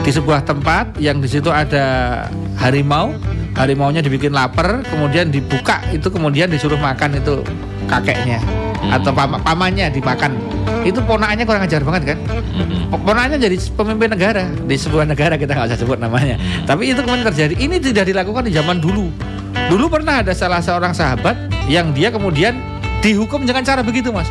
[SPEAKER 1] di sebuah tempat yang di situ ada harimau harimaunya dibikin lapar kemudian dibuka itu kemudian disuruh makan itu kakeknya
[SPEAKER 2] Hmm.
[SPEAKER 1] atau pam- pamannya dimakan itu ponakannya kurang ajar banget kan
[SPEAKER 2] Mhm.
[SPEAKER 1] Ponakannya jadi pemimpin negara di sebuah negara kita nggak usah sebut namanya. Tapi itu kemudian terjadi. Ini tidak dilakukan di zaman dulu. Dulu pernah ada salah seorang sahabat yang dia kemudian dihukum dengan cara begitu, mas.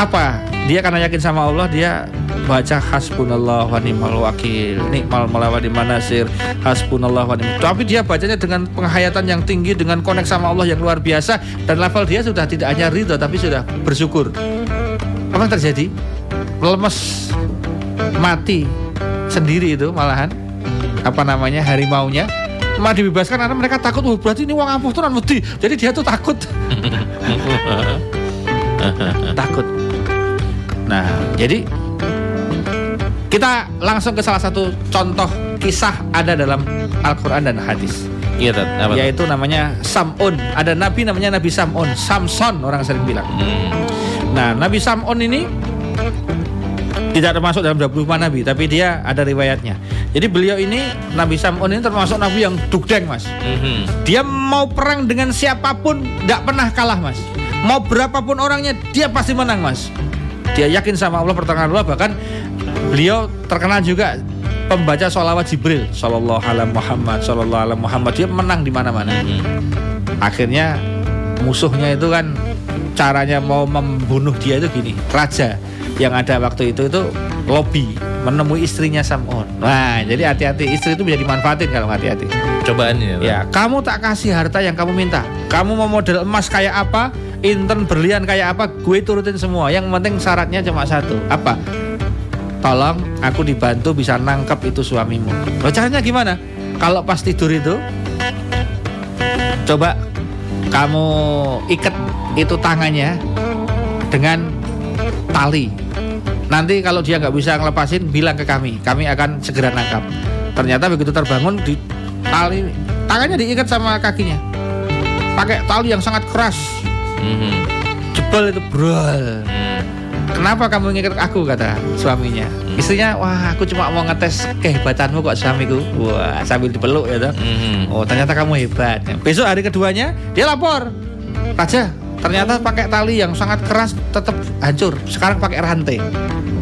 [SPEAKER 1] Apa? Dia karena yakin sama Allah, dia baca hasbunallah wa ni'mal wakil, nikmal maula wa ni'man nasir, hasbunallah wa ni'mal. Tapi dia bacanya dengan penghayatan yang tinggi, dengan konek sama Allah yang luar biasa dan level dia sudah tidak hanya ridho tapi sudah bersyukur. Apa yang terjadi? Lemes, mati. Sendiri itu malahan. Apa namanya? Harimaunya. Malah dibebaskan karena mereka takut oh, berarti ini uang ampuh tuh jadi dia tuh takut. Takut nah jadi kita langsung ke salah satu contoh kisah ada dalam Al-Quran dan hadis
[SPEAKER 2] Iya. Apa?
[SPEAKER 1] yaitu namanya Sam'un ada nabi namanya Nabi Sam'un Samson orang sering bilang
[SPEAKER 2] Hmm.
[SPEAKER 1] Nah, Nabi Sam'un ini tidak termasuk dalam 25 nabi, tapi dia ada riwayatnya. Jadi beliau ini Nabi Sam'un ini termasuk nabi yang dugdeng, Mas.
[SPEAKER 2] Mhm.
[SPEAKER 1] Dia mau perang dengan siapa pun tidak pernah kalah, Mas. Mau berapapun orangnya dia pasti menang, Mas. Dia yakin sama Allah pertengahan Allah bahkan beliau terkenal juga pembaca sholawat Jibril. Sallallahu alaihi Muhammad Sallallahu alaihi Muhammad. Dia menang di mana-mana.
[SPEAKER 2] Mhm.
[SPEAKER 1] akhirnya musuhnya itu kan caranya mau membunuh dia itu gini. Raja yang ada waktu itu itu lobby menemui istrinya Sam'un nah jadi hati-hati. Istri itu bisa dimanfaatin kalau hati-hati.
[SPEAKER 2] Cobaan ini. Tat.
[SPEAKER 1] ya kamu tak kasih harta yang kamu minta. Kamu mau model emas kayak apa intern berlian kayak apa gue turutin semua. Yang penting syaratnya cuma satu. Apa? Tolong aku dibantu bisa nangkep itu suamimu. Loh, caranya gimana? Kalau pas tidur itu coba kamu ikat itu tangannya dengan tali. Nanti kalau dia nggak bisa ngelepasin bilang ke kami. Kami akan segera nangkap. Ternyata begitu terbangun di tali tangannya diikat sama kakinya. Pakai tali yang sangat keras Jebol itu brol
[SPEAKER 2] Hmm.
[SPEAKER 1] kenapa kamu ngikat aku kata suaminya istrinya wah aku cuma mau ngetes kehebatanmu kok suamiku wah sambil dipeluk ya toh.
[SPEAKER 2] Mhm.
[SPEAKER 1] Oh ternyata kamu hebat. Besok hari keduanya dia lapor. Raja, ternyata pakai tali yang sangat keras tetap hancur. Sekarang pakai rantai.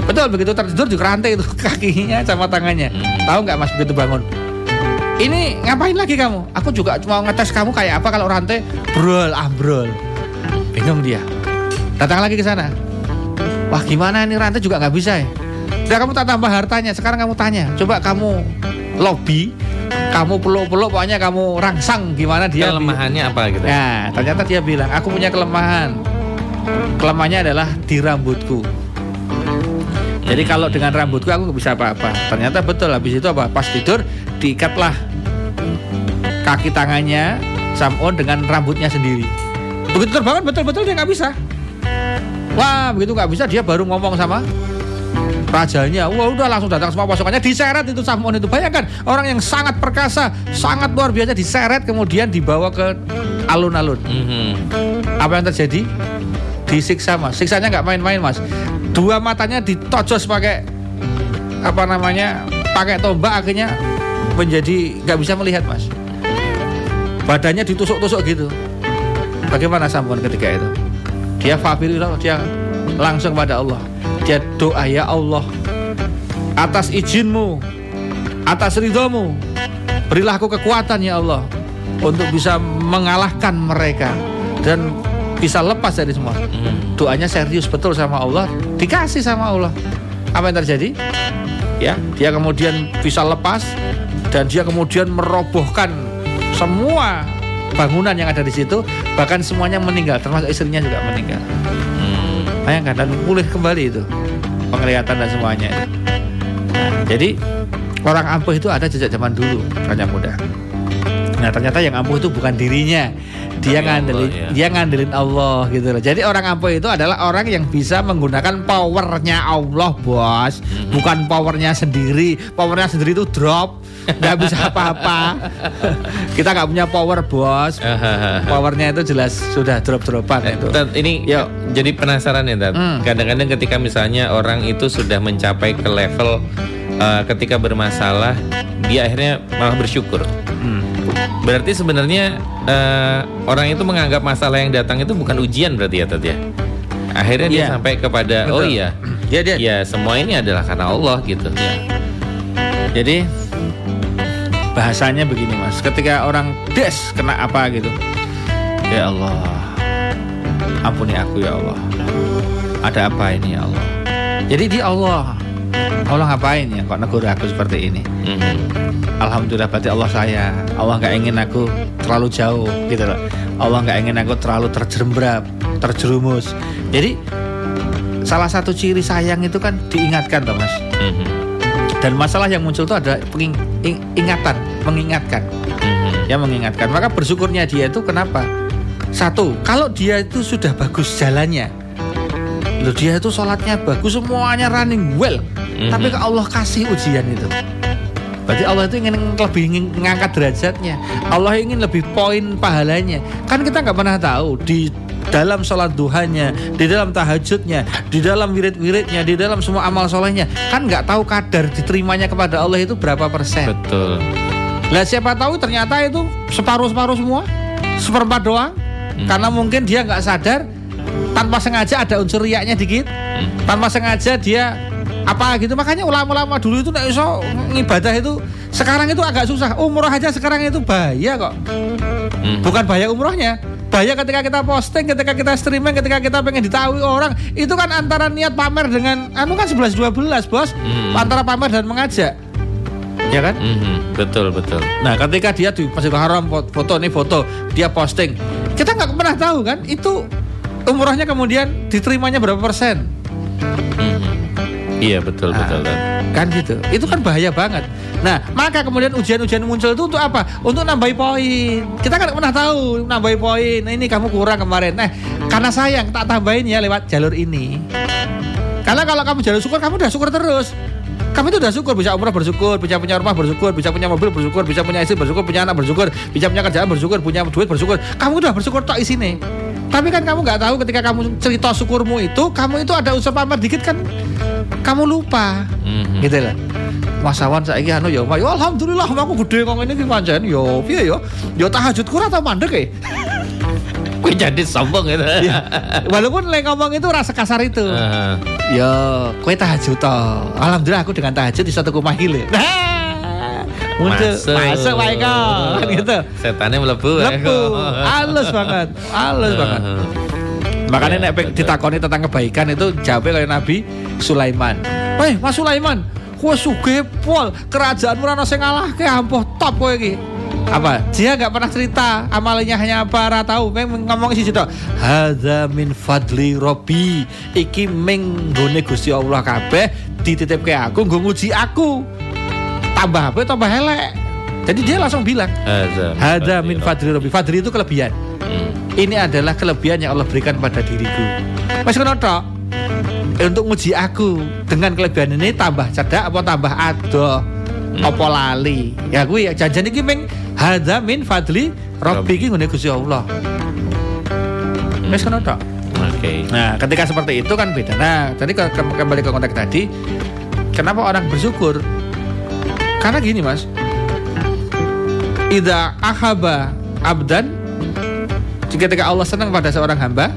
[SPEAKER 1] Betul begitu tertidur juga rantai itu kakinya sama tangannya. Tahu nggak mas begitu bangun? Ini ngapain lagi kamu? Aku juga cuma ngetes kamu kayak apa kalau rantai brol ambrol. Bingung dia. Datang lagi ke sana. Wah gimana ini rantai juga nggak bisa ya? Udah kamu tak tambah hartanya. Sekarang kamu tanya. Coba kamu lobby, kamu peluk-peluk, pokoknya kamu rangsang gimana dia.
[SPEAKER 2] Kelemahannya apa gitu?
[SPEAKER 1] Nah, ternyata dia bilang, aku punya kelemahan. Kelemahannya adalah di rambutku. Jadi kalau dengan rambutku aku nggak bisa apa-apa. Ternyata betul habis itu apa? Pas tidur diikatlah kaki tangannya Sam'un dengan rambutnya sendiri. Begitu terbangun betul-betul dia nggak bisa. Wah, begitu nggak bisa dia baru ngomong sama rajanya. Wah, udah langsung datang semua pasukannya diseret itu Sam'un itu. Bayangkan orang yang sangat perkasa, sangat luar biasa diseret kemudian dibawa ke alun-alun.
[SPEAKER 2] Mhm.
[SPEAKER 1] Apa yang terjadi? Disiksa mas. Siksanya nggak main-main mas. Dua matanya ditojos pakai apa namanya? Pakai tombak akhirnya menjadi nggak bisa melihat mas. Badannya ditusuk-tusuk gitu. Bagaimana Sam'un ketika itu? Dia fafirullah, dia langsung pada Allah. Dia doa ya Allah atas izinmu, atas ridhomu, berilah aku kekuatan ya Allah untuk bisa mengalahkan mereka dan bisa lepas dari semua.
[SPEAKER 2] Mhm.
[SPEAKER 1] Doanya serius betul sama Allah, dikasih sama Allah. Apa yang terjadi? Ya, dia kemudian bisa lepas dan dia kemudian merobohkan semua bangunan yang ada di situ, bahkan semuanya meninggal, termasuk istrinya juga meninggal.
[SPEAKER 2] Hmm.
[SPEAKER 1] Bayangkan dan pulih kembali itu penglihatan dan semuanya. Nah, jadi orang ampuh itu ada sejak zaman dulu, hanya muda. Nah ternyata yang ampuh itu bukan dirinya, dia
[SPEAKER 2] Tapi
[SPEAKER 1] ngandelin,
[SPEAKER 2] Allah, ya.
[SPEAKER 1] dia ngandelin Allah gitu loh. Jadi orang ampuh itu adalah orang yang bisa menggunakan powernya Allah, bos,
[SPEAKER 2] Mhm.
[SPEAKER 1] bukan powernya sendiri. Powernya sendiri itu drop, nggak bisa apa-apa. Kita nggak punya power, bos. Powernya itu jelas sudah drop-dropan
[SPEAKER 2] Eh,
[SPEAKER 1] itu.
[SPEAKER 2] Tat, ini
[SPEAKER 1] Yuk.
[SPEAKER 2] jadi penasaran ya Tat.
[SPEAKER 1] Hmm.
[SPEAKER 2] Kadang-kadang ketika misalnya orang itu sudah mencapai ke level uh, ketika bermasalah, dia akhirnya malah bersyukur.
[SPEAKER 1] Hmm.
[SPEAKER 2] Berarti sebenarnya uh, orang itu menganggap masalah yang datang itu bukan ujian berarti ya Tat ya. Akhirnya dia
[SPEAKER 1] Iya.
[SPEAKER 2] sampai kepada
[SPEAKER 1] Betul.
[SPEAKER 2] oh iya,
[SPEAKER 1] Dia dia
[SPEAKER 2] ya semua ini adalah karena Allah gitu. Ya.
[SPEAKER 1] Jadi bahasanya begini mas, ketika orang des kena apa gitu, ya Allah, ampuni aku ya Allah. Ada apa ini ya Allah? Jadi di Allah, Allah ngapain ya kok negur aku seperti ini?
[SPEAKER 2] Mhm.
[SPEAKER 1] Alhamdulillah berarti Allah saya. Allah nggak ingin aku terlalu jauh gitu loh. Allah nggak ingin aku terlalu terjerembab, terjerumus. Jadi salah satu ciri sayang itu kan diingatkan toh mas.
[SPEAKER 2] Mhm.
[SPEAKER 1] Dan masalah yang muncul itu ada penging- ing- ingatan, mengingatkan.
[SPEAKER 2] Mhm.
[SPEAKER 1] Ya mengingatkan. Maka bersyukurnya dia itu kenapa? Satu, kalau dia itu sudah bagus jalannya. Loh dia itu sholatnya bagus, semuanya running well.
[SPEAKER 2] Mhm.
[SPEAKER 1] Tapi ke Allah kasih ujian itu. Berarti Allah itu ingin lebih ingin mengangkat derajatnya. Allah ingin lebih poin pahalanya. Kan kita nggak pernah tahu di dalam sholat duhanya, di dalam tahajudnya, di dalam wirid-wiridnya, di dalam semua amal solehnya, kan nggak tahu kadar diterimanya kepada Allah itu berapa persen.
[SPEAKER 2] Betul.
[SPEAKER 1] Lah siapa tahu ternyata itu separuh-separuh semua, seperempat doang.
[SPEAKER 2] Hmm.
[SPEAKER 1] Karena mungkin dia nggak sadar tanpa sengaja ada unsur riaknya dikit,
[SPEAKER 2] Hmm.
[SPEAKER 1] tanpa sengaja dia apa gitu. Makanya ulama-ulama dulu itu nek iso ngibadah itu sekarang itu agak susah. Umroh aja sekarang itu bahaya kok.
[SPEAKER 2] Mhm.
[SPEAKER 1] Bukan bahaya umrohnya. Bahaya ketika kita posting, ketika kita streaming, ketika kita pengen ditahui orang, itu kan antara niat pamer dengan anu kan 11 12, Bos.
[SPEAKER 2] Hmm.
[SPEAKER 1] Antara pamer dan mengajak. Ya kan?
[SPEAKER 2] Mhm. Betul betul.
[SPEAKER 1] Nah, ketika dia di Masjidil Haram fo- foto nih foto, dia posting. Kita nggak pernah tahu kan itu umrohnya kemudian diterimanya berapa persen.
[SPEAKER 2] Mhm. Iya betul
[SPEAKER 1] Nah,
[SPEAKER 2] betul. Tat.
[SPEAKER 1] Kan gitu. Itu kan bahaya banget. Nah, maka kemudian ujian-ujian muncul itu untuk apa? Untuk nambahi poin. Kita kan pernah tahu nambahi poin. Nah, ini kamu kurang kemarin. Nah, karena sayang tak tambahin ya lewat jalur ini. Karena kalau kamu jalur syukur, kamu udah syukur terus. Kamu itu udah syukur, bisa umrah bersyukur, bisa punya rumah bersyukur, bisa punya mobil bersyukur, bisa punya istri bersyukur, punya anak bersyukur, bisa punya kerjaan bersyukur, punya duit bersyukur. Kamu udah bersyukur tok sini. Tapi kan kamu nggak tahu ketika kamu cerita syukurmu itu, kamu itu ada unsur pamer dikit kan, kamu lupa
[SPEAKER 2] Mhm.
[SPEAKER 1] gitu lah Mas Awan saiki anu ya, ya alhamdulillah aku gede kok ini ki pancen yo piye yo. Yo tahajud kurang atau mandek ya?
[SPEAKER 2] Gue jadi sombong gitu.
[SPEAKER 1] Ya, Walaupun lek ngomong itu rasa kasar itu.
[SPEAKER 2] Heeh.
[SPEAKER 1] Yo, kowe tahajud toh. Alhamdulillah aku dengan tahajud di satu rumah gile. Nah, muncul masuk wae kok kan gitu.
[SPEAKER 2] Setannya melebu. wae
[SPEAKER 1] Lepu,
[SPEAKER 2] kok.
[SPEAKER 1] halus banget, halus banget. Makanya
[SPEAKER 2] Iya,
[SPEAKER 1] nek ditakoni tentang kebaikan itu jawabnya kayak Nabi Sulaiman. Weh, Mas Sulaiman, kowe sugih pol, kerajaanmu ora ono sing ngalahke, ampuh top kowe iki. Apa? Dia nggak pernah cerita amalnya hanya apa ora tahu. Memang ngomong sih tok. Hadza min fadli Robbi. Iki ming nggone Gusti Allah kabeh dititipke aku nggo nguji aku. Tambah apa tambah elek. Jadi dia langsung bilang,
[SPEAKER 2] Hadza
[SPEAKER 1] min fadli Robbi. Fadli itu kelebihan.
[SPEAKER 2] Hmm.
[SPEAKER 1] ini adalah kelebihan yang Allah berikan pada diriku. Mas ngono tok. Eh, untuk nguji aku dengan kelebihan ini tambah cerdak apa tambah adoh apa lali ya gue ya janjian iki ming hadza min fadli iki ngene Gusti Allah ngono tok
[SPEAKER 2] Oke.
[SPEAKER 1] nah ketika seperti itu kan beda nah tadi ke- kembali ke konteks tadi kenapa orang bersyukur karena gini mas Ida ahaba abdan ketika Allah senang pada seorang hamba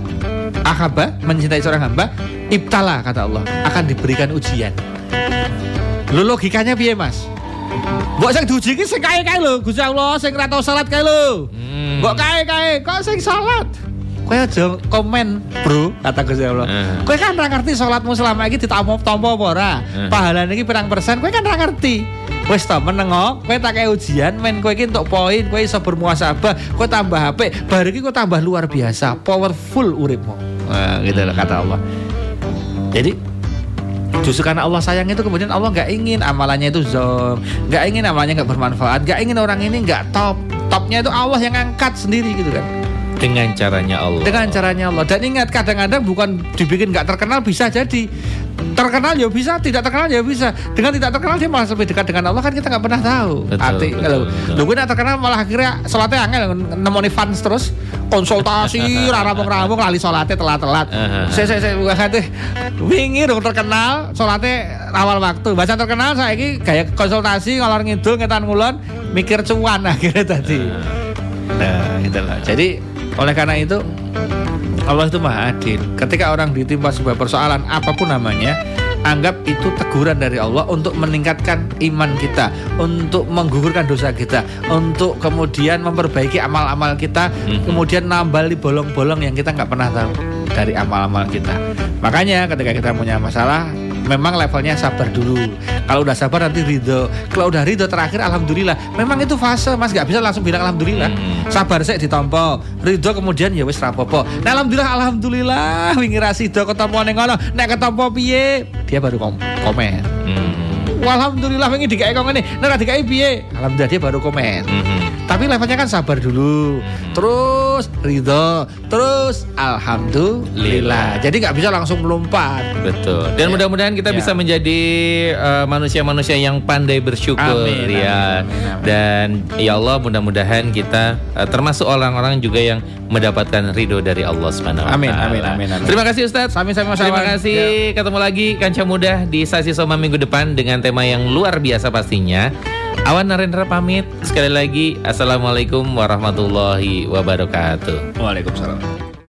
[SPEAKER 1] ahaba mencintai seorang hamba ibtala kata Allah akan diberikan ujian Lu logikanya piye mas? Mbok sing diuji ki sing kae-kae lho, Gusti Allah sing tau salat kae lho.
[SPEAKER 2] Hmm.
[SPEAKER 1] Mbok kae-kae kok sing salat? Kowe aja komen, Bro, kata Gusti Allah. Kowe kan ora ngerti salatmu selama iki ditampa-tampa apa ora?
[SPEAKER 2] Eh.
[SPEAKER 1] Pahalane iki pirang persen, kowe kan ora ngerti. Wis to menengo, kowe tak kayak ujian, men kowe iki entuk poin, kowe iso bermuasabah, kowe tambah HP, bar iki kowe tambah luar biasa, powerful uripmu. Nah, gitu loh kata Allah. Jadi Justru karena Allah sayang itu kemudian Allah nggak ingin amalannya itu zong, nggak ingin amalannya nggak bermanfaat, nggak ingin orang ini nggak top. Topnya itu Allah yang angkat sendiri gitu kan.
[SPEAKER 2] Dengan caranya Allah.
[SPEAKER 1] Dengan caranya Allah. Dan ingat kadang-kadang bukan dibikin nggak terkenal bisa jadi terkenal ya bisa, tidak terkenal ya bisa. Dengan tidak terkenal dia malah lebih dekat dengan Allah kan kita nggak pernah tahu.
[SPEAKER 2] Betul,
[SPEAKER 1] Arti kalau lu gue terkenal malah akhirnya sholatnya angel nemoni fans terus konsultasi rampung-rampung lali sholatnya telat-telat. Saya saya saya bukan hati wingi dong terkenal sholatnya awal waktu. Baca terkenal saya ini kayak konsultasi ngalor ngidul ngetan ngulon mikir cuan akhirnya tadi. Nah, gitu lah. Jadi oleh karena itu Allah itu maha adil. Ketika orang ditimpa sebuah persoalan apa pun namanya, anggap itu teguran dari Allah untuk meningkatkan iman kita, untuk menggugurkan dosa kita, untuk kemudian memperbaiki amal-amal kita,
[SPEAKER 2] Mhm.
[SPEAKER 1] kemudian nambali bolong-bolong yang kita nggak pernah tahu dari amal-amal kita. Makanya ketika kita punya masalah, memang levelnya sabar dulu. Kalau udah sabar nanti ridho. Kalau udah ridho terakhir alhamdulillah. Memang itu fase Mas nggak bisa langsung bilang alhamdulillah.
[SPEAKER 2] Hmm.
[SPEAKER 1] Sabar saya ditompo. Ridho kemudian ya wis rapopo. Nah alhamdulillah alhamdulillah wingi ra sida ketemu ning ngono. Nek ketompo piye? Dia baru kom komen.
[SPEAKER 2] Hmm.
[SPEAKER 1] Alhamdulillah wingi dikai kok ngene. Nek dikai piye? Alhamdulillah dia baru komen.
[SPEAKER 2] Mhm.
[SPEAKER 1] Tapi levelnya kan sabar dulu, terus ridho, terus alhamdulillah. Jadi nggak bisa langsung melompat.
[SPEAKER 2] Betul. Dan
[SPEAKER 1] Ya.
[SPEAKER 2] mudah-mudahan kita
[SPEAKER 1] Ya.
[SPEAKER 2] bisa menjadi eh, manusia-manusia yang pandai bersyukur
[SPEAKER 1] Amin,
[SPEAKER 2] ya.
[SPEAKER 1] amin, amin, amin.
[SPEAKER 2] Dan ya Allah mudah-mudahan kita eh, termasuk orang-orang juga yang mendapatkan ridho dari Allah Subhanahu wa
[SPEAKER 1] Amin, amin, amin, amin.
[SPEAKER 2] Terima kasih Ustaz.
[SPEAKER 1] Sami-sami
[SPEAKER 2] Terima kasih. Ketemu lagi Kanca Muda di Sasi Soma minggu depan dengan tema yang luar biasa pastinya. Awan Narendra pamit. Sekali lagi Assalamualaikum warahmatullahi wabarakatuh.
[SPEAKER 1] Waalaikumsalam.